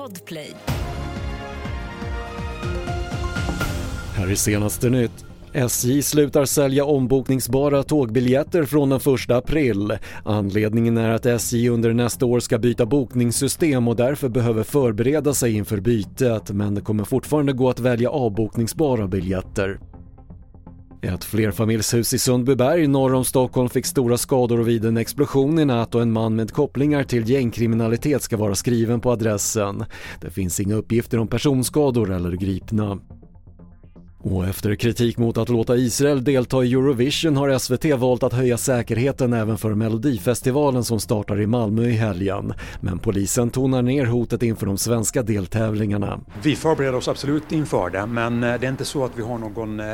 Podplay. Här är senaste nytt. SJ slutar sälja ombokningsbara tågbiljetter från den 1 april. Anledningen är att SJ under nästa år ska byta bokningssystem och därför behöver förbereda sig inför bytet, men det kommer fortfarande gå att välja avbokningsbara biljetter. Ett flerfamiljshus i Sundbyberg norr om Stockholm fick stora skador vid en explosion i natt och en man med kopplingar till gängkriminalitet ska vara skriven på adressen. Det finns inga uppgifter om personskador eller gripna. Och efter kritik mot att låta Israel delta i Eurovision har SVT valt att höja säkerheten även för Melodifestivalen som startar i Malmö i helgen. Men polisen tonar ner hotet inför de svenska deltävlingarna. Vi förbereder oss absolut inför det, men eh, det är inte så att vi har någon eh,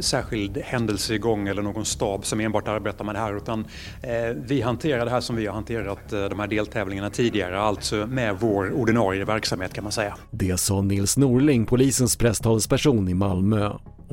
särskild händelse igång eller någon stab som enbart arbetar med det här, utan eh, vi hanterar det här som vi har hanterat de här deltävlingarna tidigare, alltså med vår ordinarie verksamhet kan man säga. Det sa Nils Norling, polisens presstalesperson i Malmö.